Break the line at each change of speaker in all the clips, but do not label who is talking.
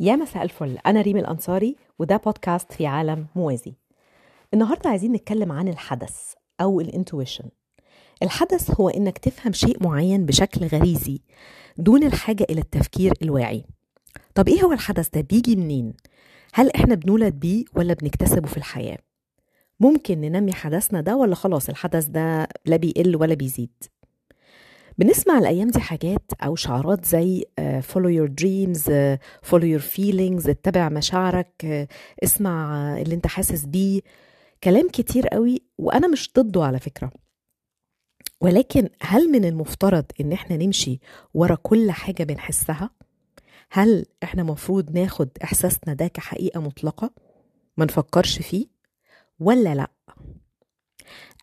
يا مساء الفل أنا ريم الأنصاري وده بودكاست في عالم موازي النهاردة عايزين نتكلم عن الحدث أو الإنتويشن الحدث هو إنك تفهم شيء معين بشكل غريزي دون الحاجة إلى التفكير الواعي طب إيه هو الحدث ده بيجي منين؟ هل إحنا بنولد بيه ولا بنكتسبه في الحياة؟ ممكن ننمي حدثنا ده ولا خلاص الحدث ده لا بيقل ولا بيزيد؟ بنسمع الأيام دي حاجات أو شعارات زي your dreams uh, follow your feelings اتبع مشاعرك uh, اسمع اللي انت حاسس بيه. كلام كتير قوي وأنا مش ضده على فكرة. ولكن هل من المفترض إن إحنا نمشي ورا كل حاجة بنحسها؟ هل إحنا مفروض ناخد إحساسنا ده كحقيقة مطلقة؟ ما نفكرش فيه؟ ولا لأ؟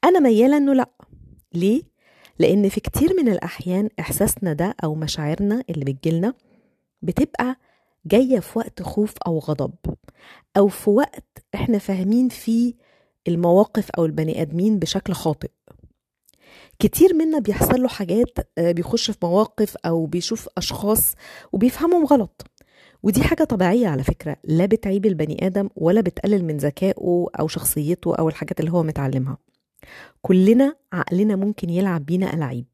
أنا ميالة إنه لأ. ليه؟ لأن في كتير من الأحيان إحساسنا ده أو مشاعرنا اللي بتجيلنا بتبقى جاية في وقت خوف أو غضب أو في وقت إحنا فاهمين فيه المواقف أو البني آدمين بشكل خاطئ. كتير منا بيحصل له حاجات بيخش في مواقف أو بيشوف أشخاص وبيفهمهم غلط. ودي حاجة طبيعية على فكرة لا بتعيب البني آدم ولا بتقلل من ذكائه أو شخصيته أو الحاجات اللي هو متعلمها. كلنا عقلنا ممكن يلعب بينا ألعاب.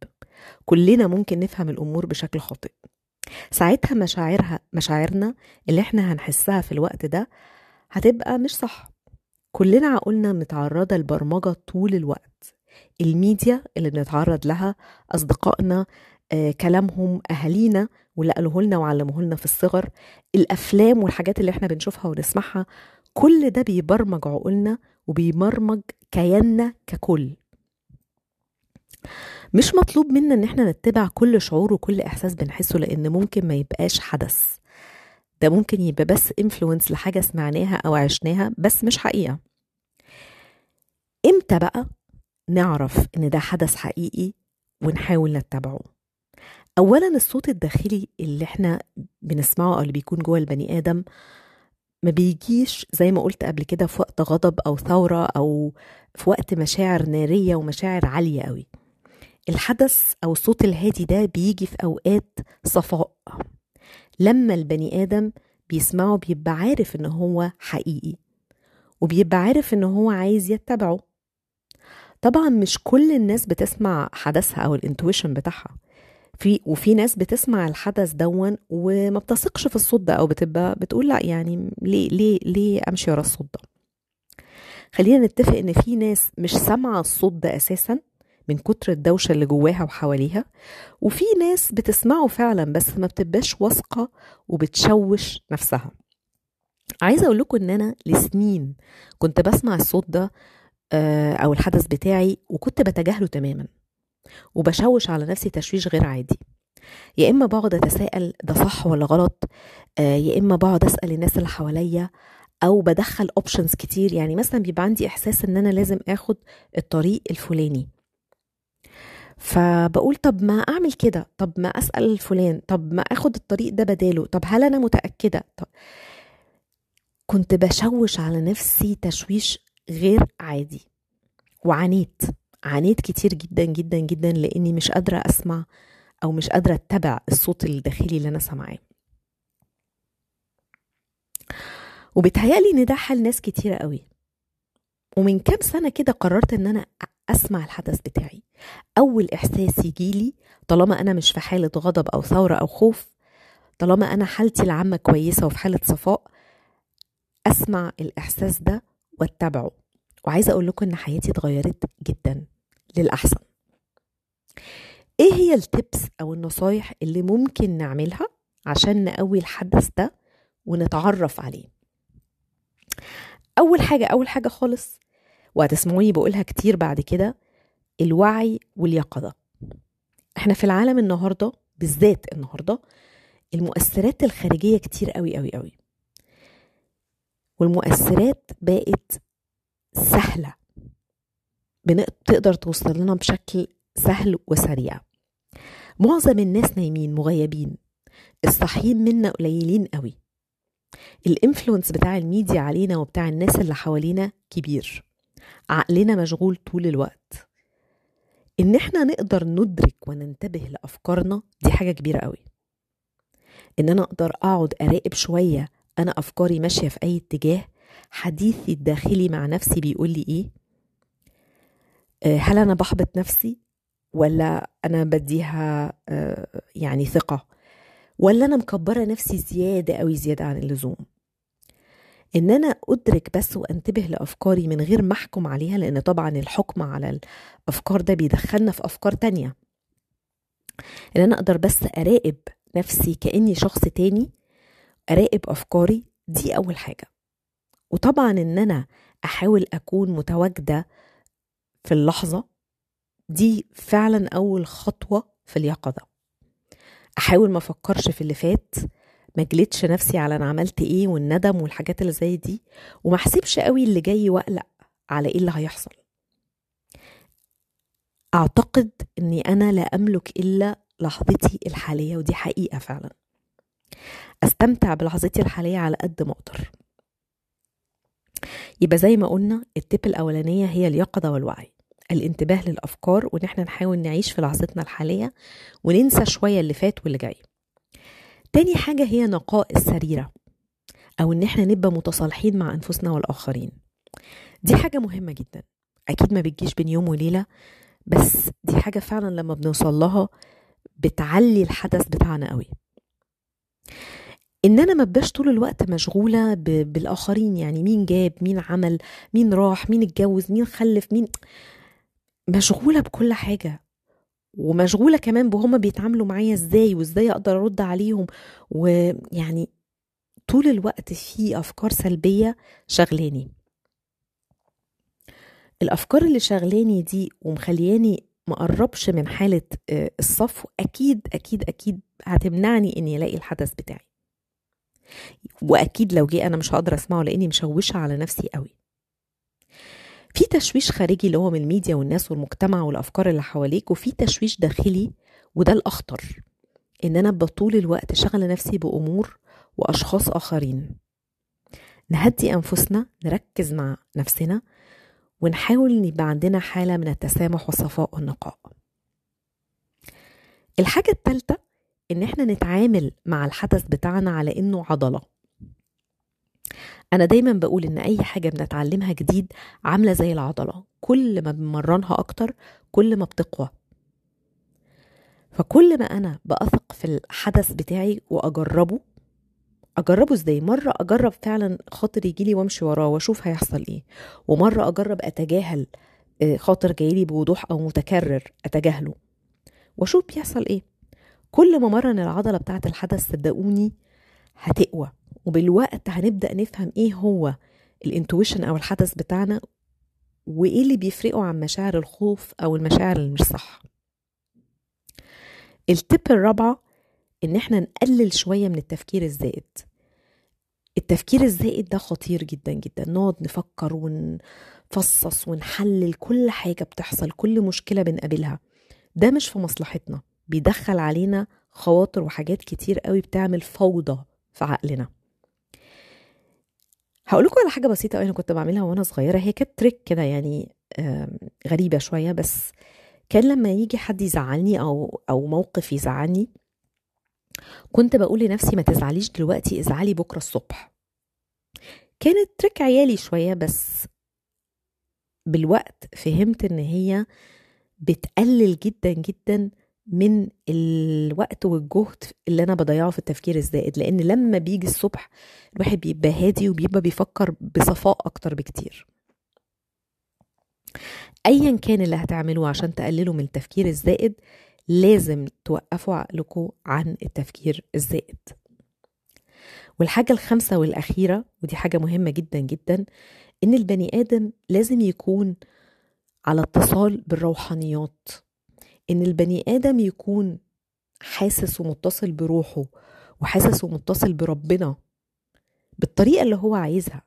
كلنا ممكن نفهم الأمور بشكل خاطئ. ساعتها مشاعرها مشاعرنا اللي إحنا هنحسها في الوقت ده هتبقى مش صح. كلنا عقولنا متعرضة لبرمجة طول الوقت. الميديا اللي بنتعرض لها أصدقائنا آه، كلامهم أهالينا واللي قالوه لنا وعلموه لنا في الصغر الأفلام والحاجات اللي إحنا بنشوفها ونسمعها كل ده بيبرمج عقولنا وبيبرمج كياننا ككل. مش مطلوب منا إن إحنا نتبع كل شعور وكل إحساس بنحسه لأن ممكن ما يبقاش حدث. ده ممكن يبقى بس انفلونس لحاجة سمعناها أو عشناها بس مش حقيقة. إمتى بقى نعرف إن ده حدث حقيقي ونحاول نتبعه؟ اولا الصوت الداخلي اللي إحنا بنسمعه أو اللي بيكون جوه البني آدم ما بيجيش زي ما قلت قبل كده في وقت غضب أو ثورة أو في وقت مشاعر نارية ومشاعر عالية قوي الحدث أو الصوت الهادي ده بيجي في أوقات صفاء. لما البني آدم بيسمعه بيبقى عارف إن هو حقيقي وبيبقى عارف إن هو عايز يتبعه. طبعا مش كل الناس بتسمع حدثها أو الإنتويشن بتاعها. في وفي ناس بتسمع الحدث دون وما بتثقش في الصوت ده أو بتبقى بتقول لأ يعني ليه ليه ليه أمشي ورا الصوت ده؟ خلينا نتفق إن في ناس مش سامعة الصوت ده أساسا من كتر الدوشة اللي جواها وحواليها وفي ناس بتسمعه فعلا بس ما بتبقاش واثقة وبتشوش نفسها. عايزة أقول لكم إن أنا لسنين كنت بسمع الصوت ده أو الحدث بتاعي وكنت بتجاهله تماما. وبشوش على نفسي تشويش غير عادي. يا إما بقعد أتساءل ده صح ولا غلط آه يا إما بقعد أسأل الناس اللي حواليا أو بدخل اوبشنز كتير. يعني مثلا بيبقى عندي إحساس إن أنا لازم آخد الطريق الفلاني. فبقول طب ما أعمل كده طب ما أسأل فلان طب ما آخد الطريق ده بداله طب هل أنا متأكدة؟ طب كنت بشوش على نفسي تشويش غير عادي. وعانيت. عانيت كتير جدا جدا جدا لإني مش قادرة أسمع أو مش قادرة أتبع الصوت الداخلي اللي أنا سامعاه. وبيتهيألي إن ده حال ناس كتيرة قوي. ومن كام سنة كده قررت إن أنا أسمع الحدث بتاعي. أول إحساس يجيلي طالما أنا مش في حالة غضب أو ثورة أو خوف طالما أنا حالتي العامة كويسة وفي حالة صفاء أسمع الإحساس ده وأتبعه. وعايزة أقول لكم إن حياتي اتغيرت جدا للأحسن. إيه هي التبس أو النصايح اللي ممكن نعملها عشان نقوي الحدث ده ونتعرف عليه؟ أول حاجة أول حاجة خالص وهتسمعوني بقولها كتير بعد كده الوعي واليقظة. إحنا في العالم النهارده بالذات النهارده المؤثرات الخارجية كتير قوي قوي قوي. والمؤثرات بقت سهلة. بتقدر توصل لنا بشكل سهل وسريع. معظم الناس نايمين مغيبين. الصحيين منا قليلين قوي. الإنفلونس بتاع الميديا علينا وبتاع الناس اللي حوالينا كبير. عقلنا مشغول طول الوقت. إن إحنا نقدر ندرك وننتبه لأفكارنا دي حاجة كبيرة قوي. إن أنا أقدر أقعد أراقب شوية أنا أفكاري ماشية في أي اتجاه حديثي الداخلي مع نفسي بيقول لي إيه؟ آه، هل أنا بحبط نفسي؟ ولا أنا بديها آه، يعني ثقة؟ ولا أنا مكبرة نفسي زيادة قوي زيادة عن اللزوم؟ إن أنا أدرك بس وأنتبه لأفكاري من غير ما أحكم عليها لأن طبعا الحكم على الأفكار ده بيدخلنا في أفكار تانية. إن أنا أقدر بس أراقب نفسي كأني شخص تاني أراقب أفكاري دي أول حاجة. وطبعا إن أنا أحاول أكون متواجدة في اللحظة دي فعلا أول خطوة في اليقظة. أحاول ما أفكرش في اللي فات ما جلدش نفسي على أنا عملت إيه والندم والحاجات اللي زي دي وما أحسبش قوي اللي جاي وأقلق على إيه اللي هيحصل. أعتقد إني أنا لا أملك إلا لحظتي الحالية ودي حقيقة فعلا. أستمتع بلحظتي الحالية على قد ما أقدر. يبقى زي ما قلنا التip الأولانية هي اليقظة والوعي الانتباه للأفكار وإن إحنا نحاول نعيش في لحظتنا الحالية وننسى شوية اللي فات واللي جاي. تاني حاجة هي نقاء السريرة أو إن إحنا نبقى متصالحين مع أنفسنا والآخرين. دي حاجة مهمة جدا. أكيد ما بتجيش بين يوم وليلة بس دي حاجة فعلا لما بنوصل لها بتعلي الحدث بتاعنا قوي. إن أنا ما بقاش طول الوقت مشغولة بالآخرين يعني مين جاب مين عمل مين راح مين اتجوز مين خلف مين مشغولة بكل حاجة. ومشغولة كمان بهما بيتعاملوا معايا إزاي وإزاي أقدر أرد عليهم. ويعني طول الوقت في أفكار سلبية شغلاني الأفكار اللي شغلاني دي ومخلياني ما أقربش من حالة آه، الصفو أكيد أكيد أكيد هتمنعني إني ألاقي الحدث بتاعي. وأكيد لو جه أنا مش هقدر أسمعه لأني مشوشة على نفسي قوي. في تشويش خارجي اللي هو من الميديا والناس والمجتمع والأفكار اللي حواليك وفي تشويش داخلي وده الأخطر إن أنا ابقى طول الوقت شغله نفسي بأمور وأشخاص آخرين. نهدي أنفسنا نركز مع نفسنا ونحاول إن يبقى عندنا حالة من التسامح والصفاء والنقاء. الحاجة الثالثه إن إحنا نتعامل مع الحدث بتاعنا على إنه عضلة. أنا دايما بقول إن أي حاجة بنتعلمها جديد عاملة زي العضلة كل ما بنمرنها أكتر كل ما بتقوى. فكل ما أنا بأثق في الحدث بتاعي وأجربه أجربه إزاي؟ مرة أجرب فعلا خاطر يجيلي وامشي وراه وأشوف هيحصل إيه. ومرة أجرب أتجاهل آه، خاطر جايلي بوضوح أو متكرر أتجاهله. وأشوف بيحصل إيه. كل ما مرن العضلة بتاعة الحدث صدقوني هتقوى. وبالوقت هنبدأ نفهم إيه هو الإنتويشن أو الحدث بتاعنا وإيه اللي بيفرقه عن مشاعر الخوف أو المشاعر اللي مش صح. التب الرابعه إن إحنا نقلل شوية من التفكير الزائد. التفكير الزائد ده خطير جدا جدا. نقعد نفكر ونفصص ونحلل كل حاجة بتحصل كل مشكلة بنقابلها. ده مش في مصلحتنا. بيدخل علينا خواطر وحاجات كتير قوي بتعمل فوضى في عقلنا. هقول لكم على حاجة بسيطة قوي أنا كنت بعملها وأنا صغيرة. هي كانت تريك كده يعني غريبة شوية بس كان لما يجي حد يزعلني أو أو موقف يزعلني كنت بقول لنفسي ما تزعليش دلوقتي ازعلي بكرة الصبح. كانت تريك عيالي شوية بس بالوقت فهمت إن هي بتقلل جدا جدا من الوقت والجهد اللي أنا بضيعه في التفكير الزائد لأن لما بيجي الصبح الواحد بيبقى هادي وبيبقى بيفكر بصفاء أكتر بكتير. ايا كان اللي هتعملوه عشان تقللوا من التفكير الزائد لازم توقفوا عقلكم عن التفكير الزائد. والحاجة الخامسة والأخيرة ودي حاجة مهمة جدا جدا إن البني آدم لازم يكون على اتصال بالروحانيات. إن البني آدم يكون حاسس ومتصل بروحه وحاسس ومتصل بربنا بالطريقة اللي هو عايزها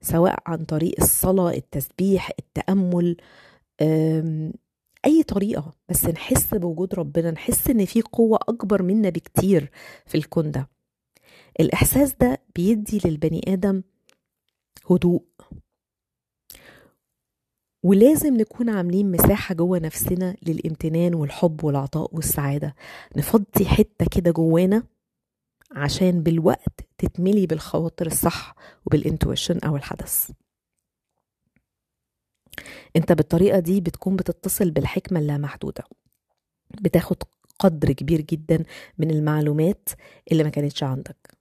سواء عن طريق الصلاة التسبيح التأمل أم، أي طريقة. بس نحس بوجود ربنا نحس إن في قوة أكبر منا بكتير في الكون ده. الإحساس ده بيدي للبني آدم هدوء ولازم نكون عاملين مساحة جوه نفسنا للامتنان والحب والعطاء والسعادة. نفضي حتة كده جوانا عشان بالوقت تتملي بالخواطر الصح وبالانتويشن أو الحدث. أنت بالطريقة دي بتكون بتتصل بالحكمة اللامحدودة بتاخد قدر كبير جدا من المعلومات اللي ما كانتش عندك.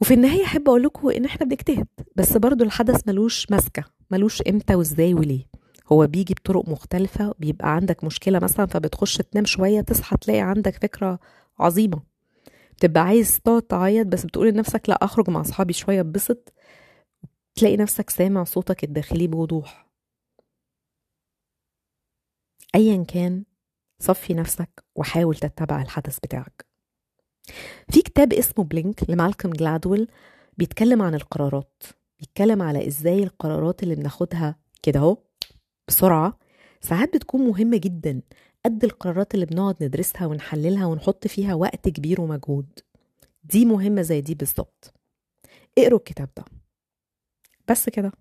وفي النهاية أحب أقول لكم إن إحنا بنجتهد بس برضو الحدث ملوش ماسكة ملوش إمتى وإزاي وليه. هو بيجي بطرق مختلفة بيبقى عندك مشكلة مثلا فبتخش تنام شوية تصحى تلاقي عندك فكرة عظيمة. بتبقى عايز تقعد تعيط بس بتقول لنفسك لأ أخرج مع أصحابي شوية اتبسط. تلاقي نفسك سامع صوتك الداخلي بوضوح. أيا كان صفي نفسك وحاول تتبع الحدث بتاعك. في كتاب اسمه بلينك لمالكوم جلادويل بيتكلم عن القرارات. بيتكلم على إزاي القرارات اللي بناخدها كده أهو بسرعة. ساعات بتكون مهمة جدا قد القرارات اللي بنقعد ندرسها ونحللها ونحط فيها وقت كبير ومجهود. دي مهمة زي دي بالظبط. اقروا الكتاب ده. بس كده.